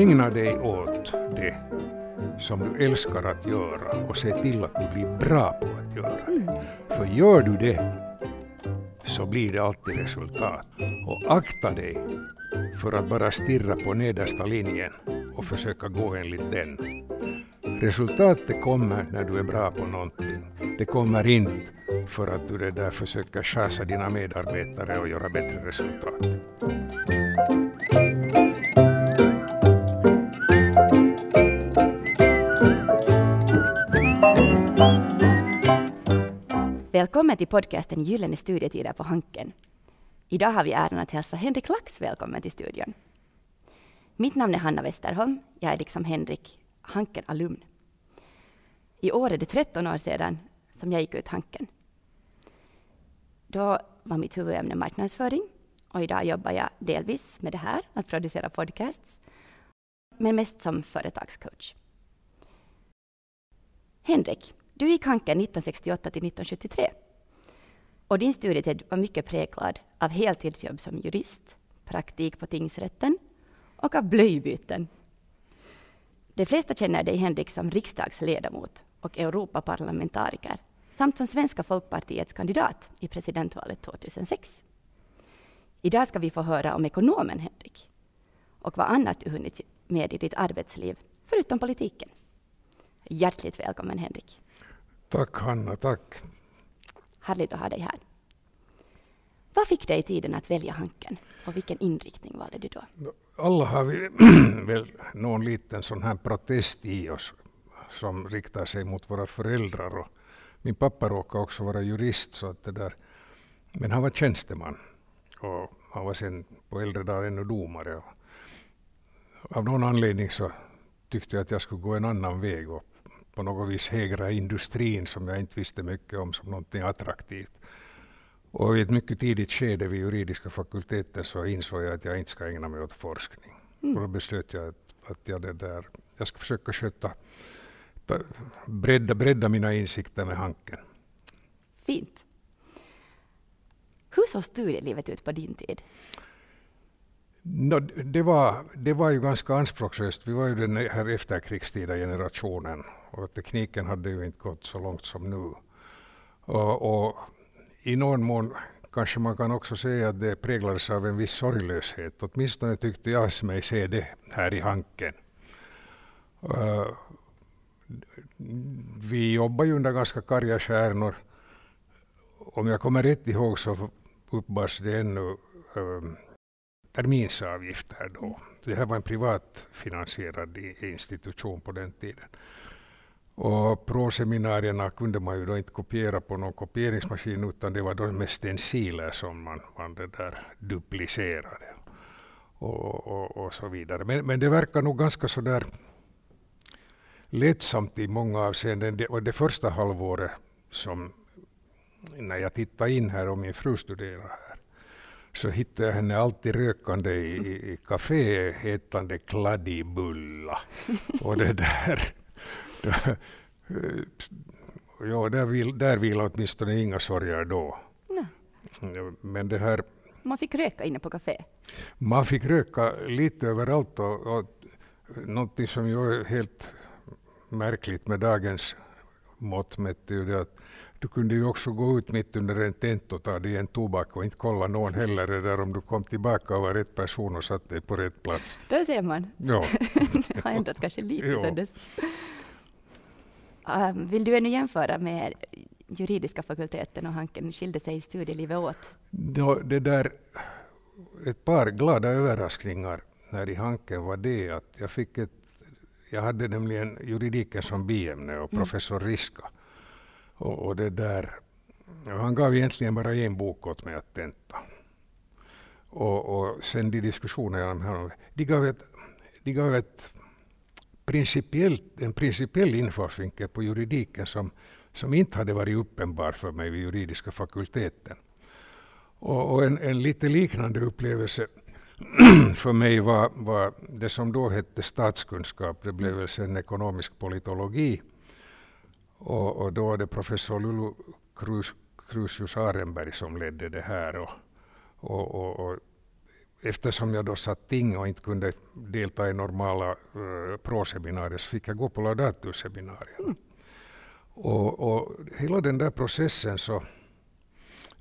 Ägna dig åt det som du älskar att göra och se till att du blir bra på att göra det. För gör du det så blir det alltid resultat. Och akta dig för att bara stirra på nedersta linjen och försöka gå enligt den. Resultatet kommer när du är bra på någonting. Det kommer inte för att du det där försöker chasa dina medarbetare och göra bättre resultat. Välkommen till podcasten Gyllene studietider på Hanken. Idag har vi äran att hälsa Henrik Lax välkommen till studion. Mitt namn är Hanna Westerholm. Jag är liksom Henrik Hanken-alumn. I år är det 13 år sedan som jag gick ut Hanken. Då var mitt huvudämne marknadsföring och idag jobbar jag delvis med det här, att producera podcasts, men mest som företagscoach. Henrik, du gick Hanken 1968 till 1973. Och din studietid var mycket präglad av heltidsjobb som jurist, praktik på tingsrätten och av blöjbyten. De flesta känner dig, Henrik, som riksdagsledamot och Europaparlamentariker samt som Svenska folkpartiets kandidat i presidentvalet 2006. Idag ska vi få höra om ekonomen Henrik och vad annat du hunnit med i ditt arbetsliv, förutom politiken. Hjärtligt välkommen, Henrik. Tack Hanna, tack. Härligt att ha dig här. Vad fick dig tiden att välja Hanken och vilken inriktning valde du då? Alla har vi väl någon liten sån här protest i oss som riktar sig mot våra föräldrar. Och min pappa råkade också vara jurist, så att det där, men han var tjänsteman och han var sen på äldre dagar ännu domare. Och av någon anledning så tyckte jag att jag skulle gå en annan väg och på något vis hägra industrin som jag inte visste mycket om som någonting attraktivt. Och i ett mycket tidigt skede vid juridiska fakulteten så insåg jag att jag inte ska ägna mig åt forskning. Mm. Och då beslöt jag att, att jag, det där, jag ska försöka sköta, ta, bredda, bredda mina insikter med Hanken. Fint. Hur såg studielivet ut på din tid? No, det, var, det var ju ganska anspråkslöst. Vi var ju den här efterkrigstida generationen och tekniken hade ju inte gått så långt som nu. Och, och i någon mån kanske man kan också säga att det präglades av en viss sorglöshet. Åtminstone tyckte jag mig se det här i Hanken. Uh, vi jobbade ju under ganska karga stjärnor. Om jag kommer rätt ihåg så uppbars det ännu eh, terminsavgifter då. Det här var en privatfinansierad institution på den tiden. Och proseminarierna kunde man ju då inte kopiera på någon kopieringsmaskin utan det var då med stenciler som man, man det där duplicerade. Och, och, och så vidare. Men, men det verkar nog ganska sådär lättsamt i många avseenden. Det, och det första halvåret som när jag tittade in här och min fru studerade här så hittade jag henne alltid rökande i, i, i café ätande kladdibulla. och det där ja, där, vil, där vilade åtminstone inga sorger då. Nej. Men det här... Man fick röka inne på café? Man fick röka lite överallt och, och någonting som ju är helt märkligt med dagens mått mätt är ju det att du kunde ju också gå ut mitt under en tent och ta dig en tobak och inte kolla någon heller där om du kom tillbaka och var rätt person och satt dig på rätt plats. Där ser man. Ja. det har ändrat kanske lite sedan dess. Um, vill du ännu jämföra med juridiska fakulteten och Hanken skilde sig i studielivet åt? Ja, det där, ett par glada överraskningar när i Hanken var det att jag fick ett jag hade nämligen juridiken som biämne och mm. professor Riska. Och, och, det där, han gav egentligen bara en bok åt mig att tenta. Och, och sen de diskussionerna med honom, de gav ett, de gav ett principiellt, en principiell infallsvinkel på juridiken som, som inte hade varit uppenbar för mig vid juridiska fakulteten. Och, och en, en lite liknande upplevelse för mig var, var det som då hette statskunskap, det blev väl sen ekonomisk politologi. Och, och då var det professor Lulu Crucius Arenberg som ledde det här. Och, och, och, och eftersom jag då satt ting och inte kunde delta i normala uh, proseminarier så fick jag gå på laudaturseminarier. Mm. Och, och hela den där processen så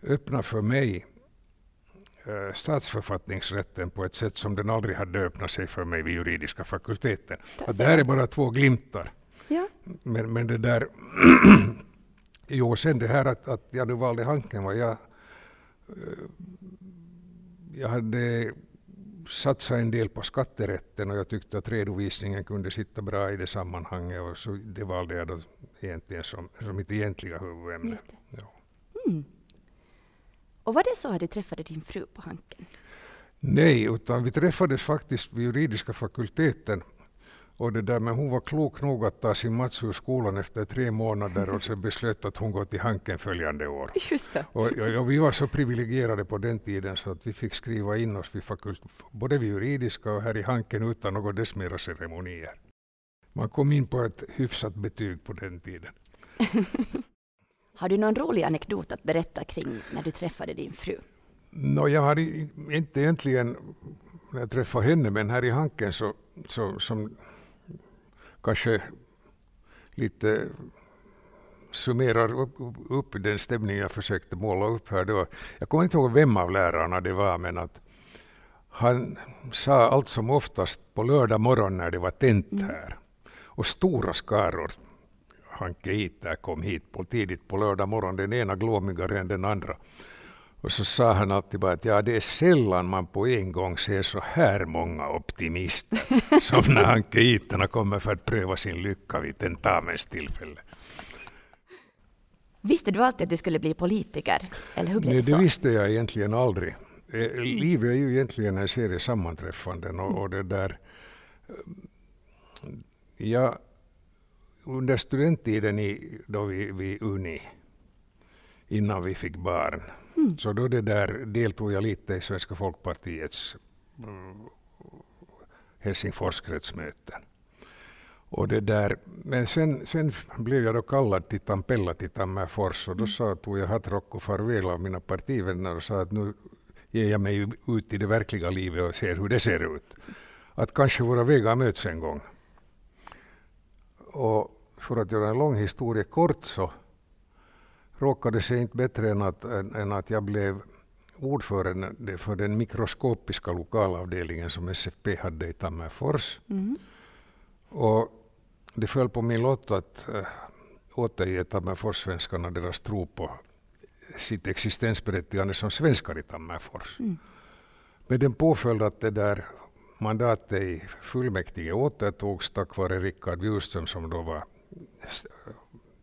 öppnade för mig uh, statsförfattningsrätten på ett sätt som den aldrig hade öppnat sig för mig vid juridiska fakulteten. Att det här är bara två glimtar. Ja. Men, men det där Jo, sen det här att, att jag nu valde Hanken var jag jag hade satsat en del på skatterätten och jag tyckte att redovisningen kunde sitta bra i det sammanhanget och så det valde jag då egentligen som, som mitt egentliga huvudämne. Ja. Mm. Och var det så att du träffade din fru på Hanken? Nej, utan vi träffades faktiskt vid juridiska fakulteten och det där, men hon var klok nog att ta sin Mats ur skolan efter tre månader och sen beslöt att hon går till Hanken följande år. Just så. Och, och, och, vi var så privilegierade på den tiden så att vi fick skriva in oss vid fakult, både vid juridiska och här i Hanken utan några dess mera ceremonier. Man kom in på ett hyfsat betyg på den tiden. har du någon rolig anekdot att berätta kring när du träffade din fru? No, jag har inte egentligen när jag träffade henne, men här i Hanken så, så som kanske lite summerar upp, upp den stämning jag försökte måla upp här. Då. Jag kommer inte ihåg vem av lärarna det var, men att han sa allt som oftast på lördag morgon när det var tent mm. här. Och stora skaror Hanke kom hit på, tidigt på lördag morgon, den ena glåmigare än den andra. Och så sa han alltid bara att ja, det är sällan man på en gång ser så här många optimister som när ankeiterna kommer för att pröva sin lycka vid tentamenstillfälle. Visste du alltid att du skulle bli politiker? Eller hur blev Nej, det så? visste jag egentligen aldrig. Eh, livet är ju egentligen en serie sammanträffanden och, och det där... Eh, ja, under studenttiden i, då vi, vi Uni, innan vi fick barn, Mm. Så då det där deltog jag lite i Svenska folkpartiets mm, Helsingforskretsmöten. Och det där, men sen, sen blev jag då kallad till Tampella till Tammerfors och då mm. sa, tog jag hattrock och farväl av mina partivänner och sa att nu ger jag mig ut i det verkliga livet och ser hur det ser ut. Att kanske våra vägar möts en gång. Och för att göra en lång historia kort så råkade sig inte bättre än att, än att jag blev ordförande för den mikroskopiska lokalavdelningen som SFP hade i Tammerfors. Mm. Och det föll på min lott att äh, återge Tammerforssvenskarna deras tro på sitt existensberättigande som svenskar i Tammerfors. Mm. Med den påföljd att det där mandatet i fullmäktige återtogs tack vare Rickard Bjurström som då var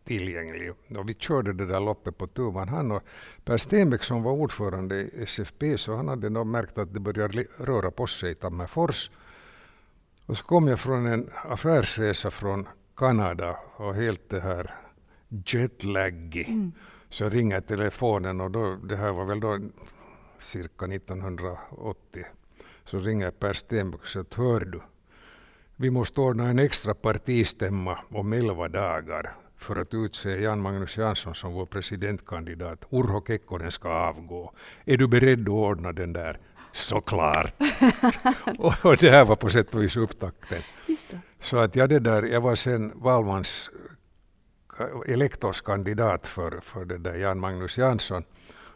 tillgänglig. Och vi körde det där loppet på tu han och Per Stenbeck som var ordförande i SFP så han hade nog märkt att det började röra på sig i Tammerfors. Och så kom jag från en affärsresa från Kanada och helt det här jetlaggig. Mm. Så ringer telefonen och då, det här var väl då cirka 1980. Så ringer Per Stenbeck och säger att hör du, vi måste ordna en extra partistämma om elva dagar för att utse Jan Magnus Jansson som vår presidentkandidat. Urho Kekkonen ska avgå. Är du beredd att ordna den där? Såklart! och, det här var på sätt och vis upptakten. Så att jag, det där, jag var sen valmans elektorskandidat för, för det där Jan Magnus Jansson.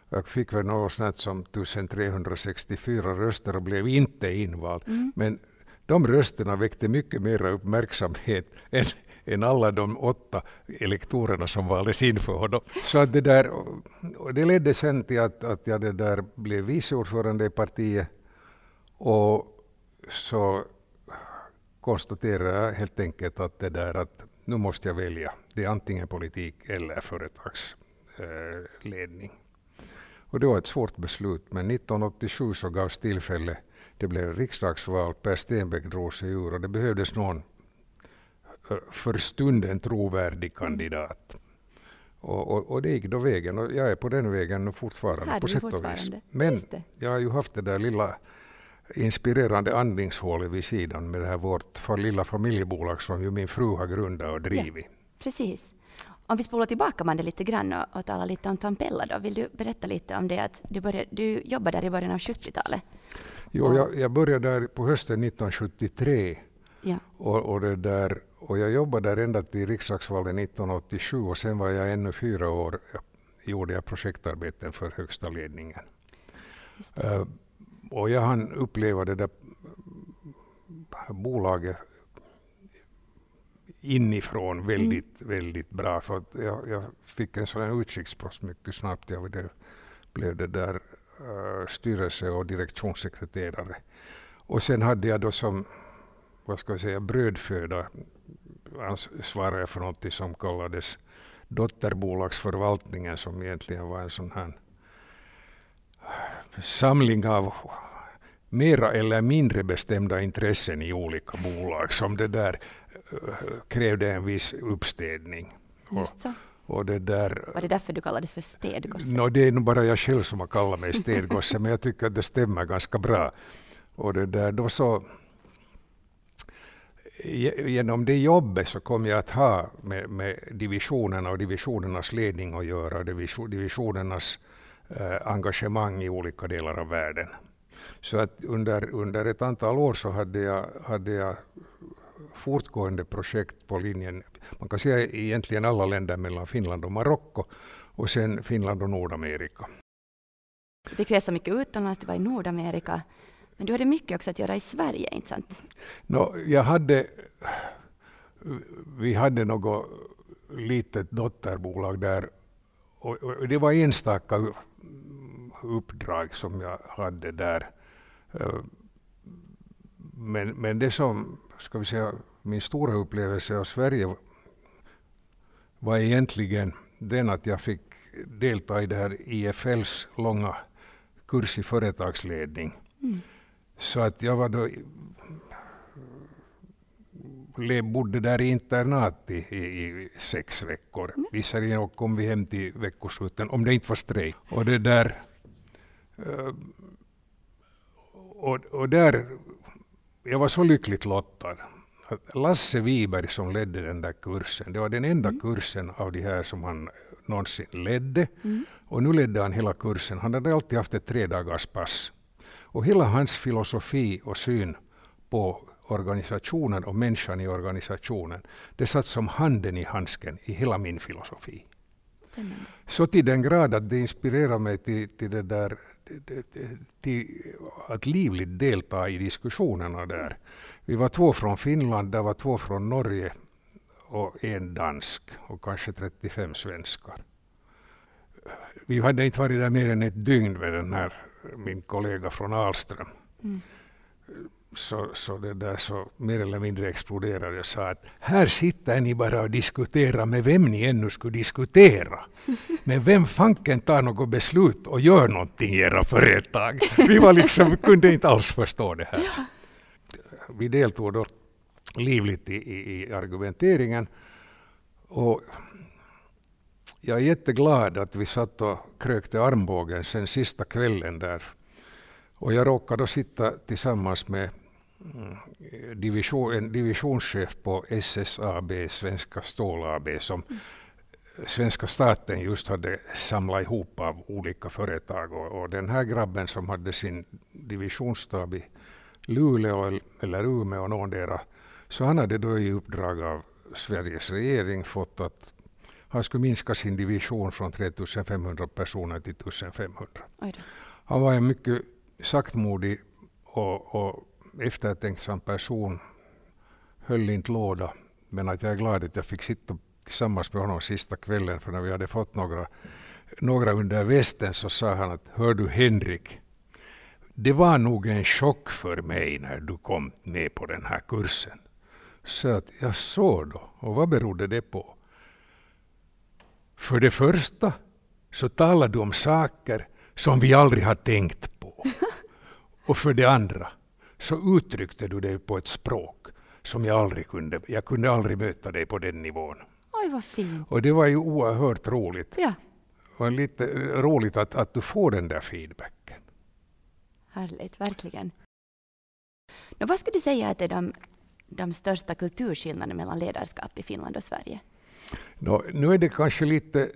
Jag fick väl något sånt som 1364 röster och blev inte invald. Mm. Men de rösterna väckte mycket mer uppmärksamhet än, än alla de åtta elektorerna som valdes in för honom. Så att det, där, och det ledde sen till att, att jag det där blev vice ordförande i partiet och så konstaterade jag helt enkelt att det där att nu måste jag välja. Det är antingen politik eller företagsledning. Och det var ett svårt beslut, men 1987 så gavs tillfälle. Det blev riksdagsval, Per Stenbeck drog sig ur och det behövdes någon för stunden trovärdig kandidat. Och, och, och, det gick då vägen och jag är på den vägen fortfarande på sätt och vis. Men jag har ju haft det där lilla inspirerande andningshålet vid sidan med det här vårt för lilla familjebolag som ju min fru har grundat och drivit. Ja, precis. Om vi spolar tillbaka man det lite grann och, och talar lite om Tampella då. Vill du berätta lite om det att du, började, du jobbade där i början av 70-talet? Jo, jag, jag började där på hösten 1973 Ja. och, och, det där, och jag jobbade där ända till riksdagsvalet 1987 och sen var jag ännu fyra år, jag, gjorde jag projektarbeten för högsta ledningen. Det. Eh, och jag hann uppleva det där bolaget inifrån väldigt, väldigt bra. För jag, jag fick en sån här utskickspost mycket snabbt. Jag blev, blev det där uh, styrelse och direktionssekreterare. Och sen hade jag då som vad ska jag säga, brödföda jag för något som kallades dotterbolagsförvaltningen som egentligen var en sån här samling av mera eller mindre bestämda intressen i olika bolag som det där eh, krävde en viss uppstädning. Just så. Och det där, Var det därför du kallades för städgosse? no, det är nog bara jag själv som har kallat mig städgosse, men jag tycker att det stämmer ganska bra. Och det där, då så, genom det jobbet så kom jag att ha med, med divisionerna och divisionernas ledning att göra, divisionernas eh, engagemang i olika delar av världen. Så att under, under ett antal år så hade jag, hade jag fortgående projekt på linjen, man kan säga egentligen alla länder mellan Finland och Marocko och sen Finland och Nordamerika. Du fick resa mycket utomlands, du var i Nordamerika. Men du hade mycket också att göra i Sverige, inte sant? Nå, jag hade, vi hade något litet dotterbolag där och, och det var enstaka uppdrag som jag hade där. Men, men det som, ska vi säga, min stora upplevelse av Sverige var egentligen den att jag fick delta i det här IFLs långa kurs i företagsledning. Mm. Så att jag var då bodde där i internat i, i, i sex veckor. Visserligen kom vi hem till veckosluten, om det inte var strejk. Och det där... eh, Och, och där... Jag var så lyckligt lottad. Lasse Wiberg som ledde den där kursen, det var den enda kursen av de här som han någonsin ledde. Och nu ledde han hela kursen. Han hade alltid haft ett tre pass. Och hela hans filosofi och syn på organisationen och människan i organisationen, det satt som handen i handsken i hela min filosofi. Så till den grad att det inspirerar mig till, till, det där, till att livligt delta i diskussionerna där. Vi var två från Finland, där var två från Norge och en dansk och kanske 35 svenskar. Vi hade inte varit där mer än ett dygn med den här, min kollega från Alström. Mm. Så, så det där så mer eller mindre exploderade. Jag sa att här sitter ni bara och diskuterar med vem ni ännu skulle diskutera. Men vem fanken tar något beslut och gör någonting i era företag? Vi var liksom, kunde inte alls förstå det här. Vi deltog då livligt i, i, i argumenteringen. Och jag är jätteglad att vi satt och krökte armbågen sen sista kvällen där. Och jag råkade då sitta tillsammans med mm, division, en divisionschef på SSAB, Svenska Stål AB, som svenska staten just hade samlat ihop av olika företag. Och, och den här grabben som hade sin divisionsstab i Luleå eller Umeå, någondera, så han hade då i uppdrag av Sveriges regering fått att han skulle minska sin division från 3500 personer till 1500. Oj då. Han var en mycket saktmodig och, och eftertänksam person. Höll inte låda. Men att jag är glad att jag fick sitta tillsammans med honom sista kvällen. För när vi hade fått några, några under västen så sa han att Hör du Henrik, det var nog en chock för mig när du kom med på den här kursen. Så att jag såg då. Och vad berodde det på? För det första så talar du om saker som vi aldrig har tänkt på. Och för det andra så uttryckte du dig på ett språk som jag aldrig kunde, jag kunde aldrig möta dig på den nivån. Oj, vad fint. Och det var ju oerhört roligt. Ja, Och lite roligt att, att du får den där feedbacken. härligt, verkligen. Nå, vad skulle du säga att är de, de största kulturskillnaderna mellan ledarskap i Finland och Sverige? Nå, nu är det kanske lite...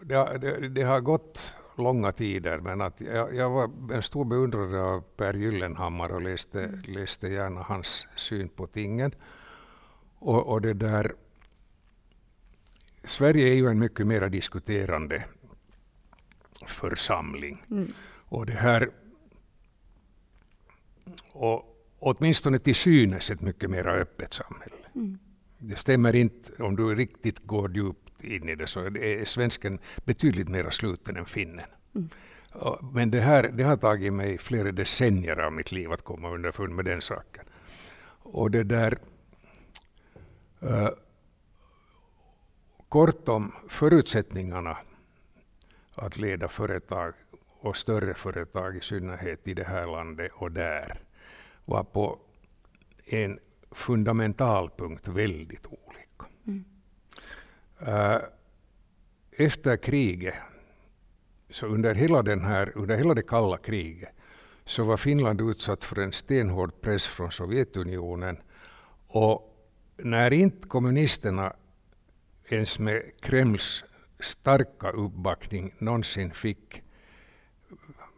Det, har- det, det har gått långa tider, men att jag, jag var en stor beundrare av Per Gyllenhammar och läste, läste gärna hans syn på tingen. Och, och det där, Sverige är ju en mycket mer diskuterande församling. Mm. Och det här och åtminstone till synes ett mycket mer öppet samhälle. Mm. Det stämmer inte, om du riktigt går djupt in i det, så är svensken betydligt mer sluten än finnen. Mm. Men det, här, det har tagit mig flera decennier av mitt liv att komma underfund med den saken. Och det där... Uh, kort om förutsättningarna att leda företag och större företag i synnerhet i det här landet och där var på en fundamental punkt väldigt olika. Mm. Uh, efter kriget, så under hela, den här, under hela det kalla kriget, så var Finland utsatt för en stenhård press från Sovjetunionen. Och när inte kommunisterna ens med Kremls starka uppbackning någonsin fick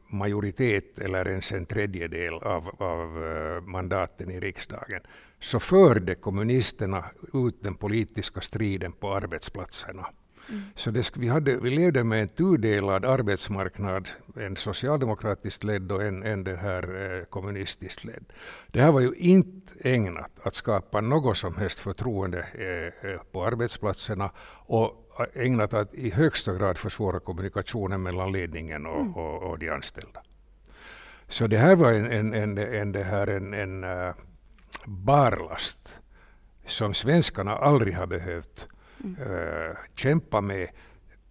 majoritet eller ens en tredjedel av, av eh, mandaten i riksdagen, så förde kommunisterna ut den politiska striden på arbetsplatserna. Mm. Så det, vi, hade, vi levde med en tudelad arbetsmarknad, en socialdemokratiskt ledd och en, en det här eh, kommunistiskt ledd. Det här var ju inte ägnat att skapa något som helst förtroende eh, eh på arbetsplatserna och ägnat att i högsta grad försvåra kommunikationen mellan ledningen och, mm. och, och de anställda. Så det här var en, en, en, en, det här, en, en uh, barlast som svenskarna aldrig har behövt mm. uh, kämpa med.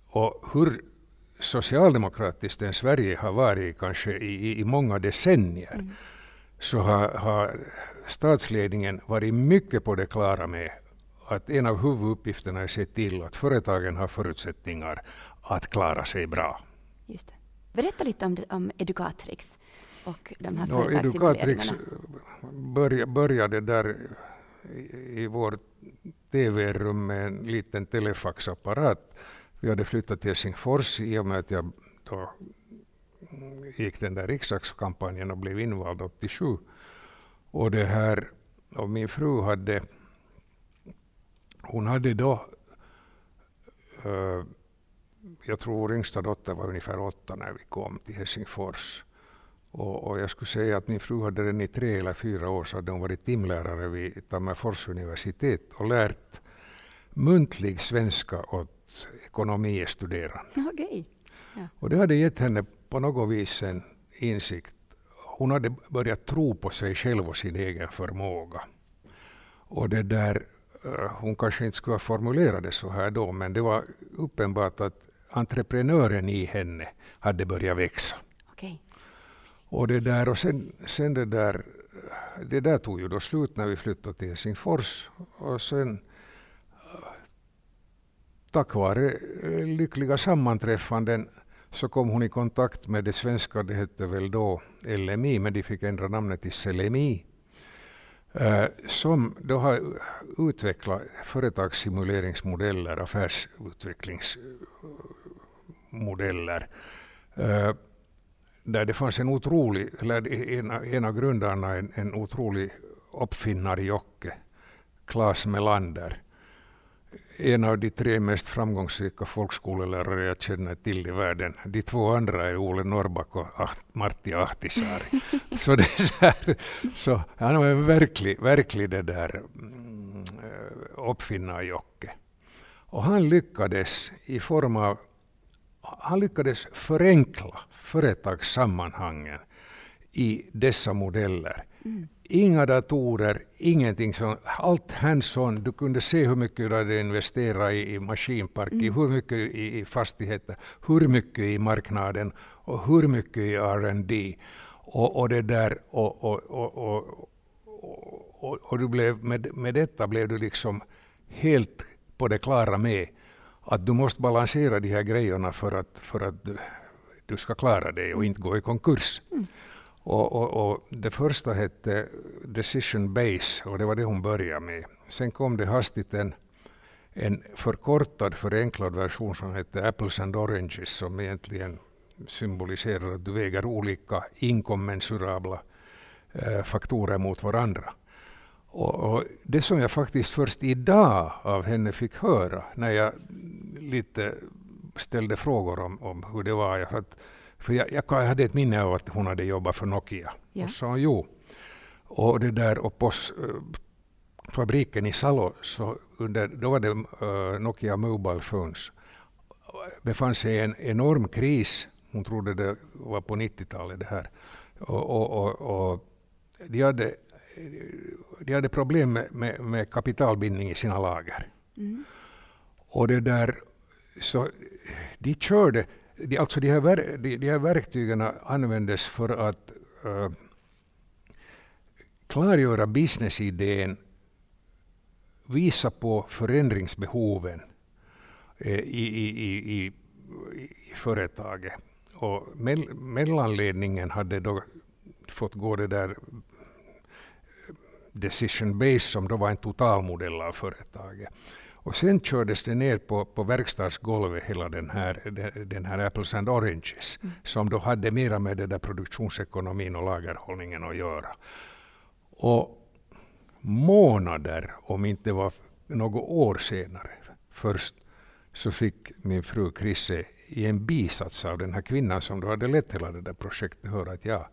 Och hur socialdemokratiskt än Sverige har varit kanske i, i många decennier mm. så har, har statsledningen varit mycket på det klara med att en av huvuduppgifterna är att se till att företagen har förutsättningar att klara sig bra. Just det. Berätta lite om, om Educatrix och de här no, Educatrix började, började där i, i vårt TV-rum med en liten telefaxapparat. Vi hade flyttat till Helsingfors i och med att jag då gick den där riksdagskampanjen och blev invald 87. Och, det här, och min fru hade hon hade då, uh, jag tror yngsta dotter var ungefär åtta när vi kom till Helsingfors. Och, och, jag skulle säga att min fru hade redan i tre eller fyra år så hade hon varit timlärare vid Tammerfors universitet och lärt muntlig svenska åt ekonomistuderande. Okay. Ja. Och det hade gett henne på något vis en insikt. Hon hade börjat tro på sig själv och sin egen förmåga. Och det där Eh, hon kanske inte skulle ha formulerat det så här då, men det var uppenbart att entreprenören i henne hade börjat växa. Okay. Och det där, och sen, sen det där, det där tog ju då slut när vi flyttade till Helsingfors. Och sen tack vare eh, lyckliga sammanträffanden så kom hon i kontakt med det svenska, det hette väl då LMI, men de fick ändra namnet till Selemi. Eh, som då har utvecklat företagssimuleringsmodeller, affärsutvecklingsmodeller, eh, där det fanns en otrolig, eller en, en av grundarna, en, en otrolig uppfinnarjocke, Claes Melander, en av de tre mest framgångsrika folkskolelärare jag känner till i världen. De två andra är Ole Norrback och Martti Ahtisaari. så, det där, så han var en verklig, verklig det där mm, uppfinnarjocke. Och han lyckades i form av han lyckades förenkla företagssammanhangen i dessa modeller. Mm. Inga datorer, ingenting sånt. Allt hands-on. Du kunde se hur mycket du hade investerat i, i maskinpark, mm. hur mycket i, i fastigheter, hur mycket i marknaden och hur mycket i R&D. Och, och det där, och, och, och, och, och, du blev, med, med detta blev du liksom helt på det klara med att du måste balansera de här grejerna för att, för att du, ska klara dig och inte gå i konkurs. Mm. Och, och, och, det första hette Decision Base och det var det hon började med. Sen kom det hastigt en, en förkortad, förenklad version som hette Apples and Oranges som egentligen symboliserar att du väger olika inkommensurabla eh, faktorer mot varandra. Och, och, det som jag faktiskt först idag av henne fick höra när jag lite ställde frågor om, om hur det var. Att, för jag, jag, hade ett minne av att hon hade jobbat för Nokia. Ja. Och sa jo. Och det där och på uh, fabriken i Salo, så under, då var det uh, Nokia Mobile Phones, befann sig i en enorm kris. Hon trodde det var på 90-talet det här. Och, och, och, och de, hade, de hade problem med, med, med kapitalbindning i sina lager. Mm. Och det där, så de körde, de, alltså de här, de, de här verktygen användes för att uh, klargöra businessidén, visa på förändringsbehoven uh, i, i, i, i, i företaget. Och mell, mellanledningen hade då fått gå det där eh, decision base som då var en totalmodell av företaget. Och sen kördes det ner på, på verkstadsgolvet, hela den här, den här Apples and Oranges, mm. som då hade mera med det där produktionsekonomin och lagerhållningen att göra. Och månader, om inte var något år senare, först så fick min fru Krisse i en bisats av den här kvinnan som då hade lett hela det där projektet höra att ja,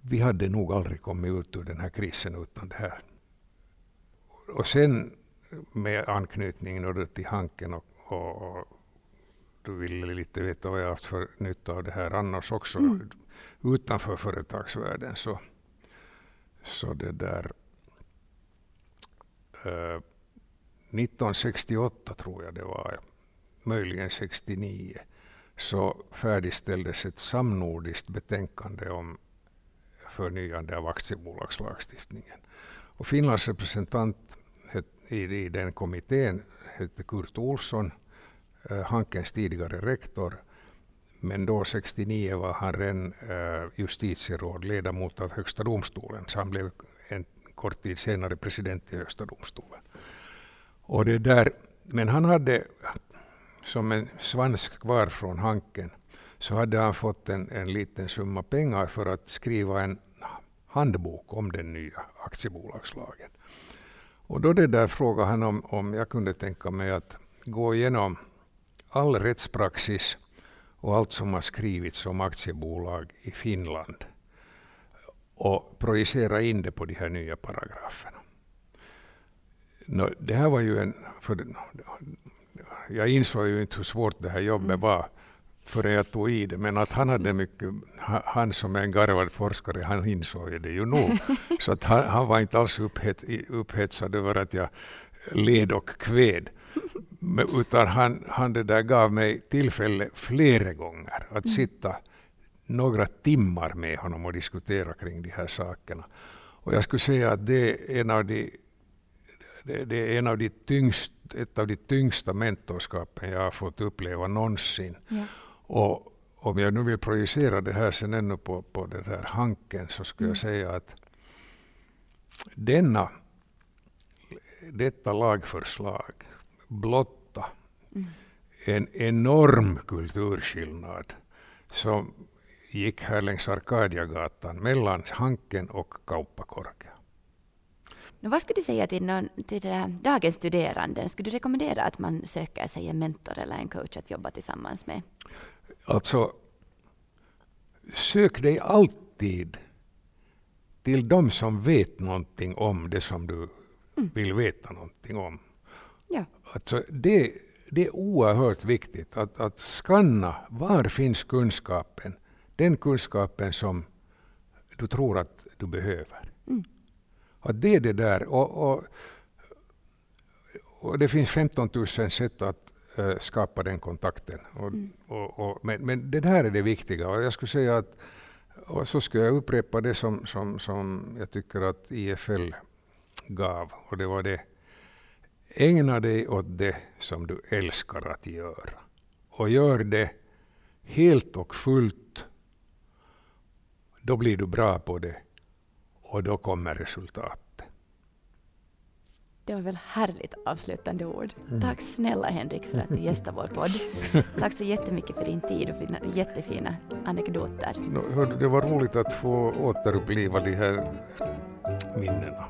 vi hade nog aldrig kommit ut ur den här krisen utan det här. Och sen med anknytning till Hanken och, och, och, du ville lite veta vad jag haft för nytta av det här annars också mm. utanför företagsvärlden. Så, så det där eh, 1968 tror jag det var, möjligen 69, så färdigställdes ett samnordiskt betänkande om förnyande av aktiebolagslagstiftningen. Och Finlands representant i, i den kommittén hette Kurt Olsson, eh, Hankens tidigare rektor. Men då 69 var han redan eh, justitieråd, ledamot av Högsta domstolen, så han blev en kort tid senare president i Högsta domstolen. Och det där, men han hade som en svans kvar från Hanken så hade han fått en, en liten summa pengar för att skriva en handbok om den nya aktiebolagslagen. Och då det där frågade han om, om jag kunde tänka mig att gå igenom all rättspraxis och allt som har skrivits om aktiebolag i Finland och projicera in det på de här nya paragraferna. No, det här var ju en... För, jag insåg ju inte hur svårt det här jobbet mm. var förrän jag tog i det, men att han hade mycket, han som är en garvad forskare, han insåg det ju nog. Så att han, han var inte alls upphet, upphetsad över att jag led och kved. Men, utan han, han det där gav mig tillfälle flera gånger att mm. sitta några timmar med honom och diskutera kring de här sakerna. Och jag skulle säga att det är en av de det, det är en av de tyngst, ett av de tyngsta mentorskapen jag har fått uppleva någonsin. Ja. Och om jag nu vill projicera det här sen ännu på, på den här Hanken så skulle mm. jag säga att denna, detta lagförslag blotta mm. en enorm kulturskillnad som gick här längs Arkadiagatan mellan Hanken och Kauppakorke. vad skulle du säga till, någon, till dagens studerande? Skulle du rekommendera att man söker sig en mentor eller en coach att jobba tillsammans med? Alltså, sök dig alltid till de som vet någonting om det som du mm. vill veta någonting om. Ja. Alltså, det, det är oerhört viktigt att, att skanna var finns kunskapen, den kunskapen som du tror att du behöver. Mm. Att det är det där. Och, och, och det finns 15 000 sätt att äh, skapa den kontakten. Och, mm. och, och, men, men det här är det viktiga. Och jag skulle säga att och så skulle jag upprepa det som, som, som jag tycker att IFL gav. Och det var det. Ägna dig åt det som du älskar att göra. Och gör det helt och fullt. Då blir du bra på det och då kommer resultat. Det var väl härligt avslutande ord. Mm. Tack snälla Henrik för att du gästar vår podd. Tack så jättemycket för din tid och dina jättefina anekdoter. Det var roligt att få återuppliva de här minnena.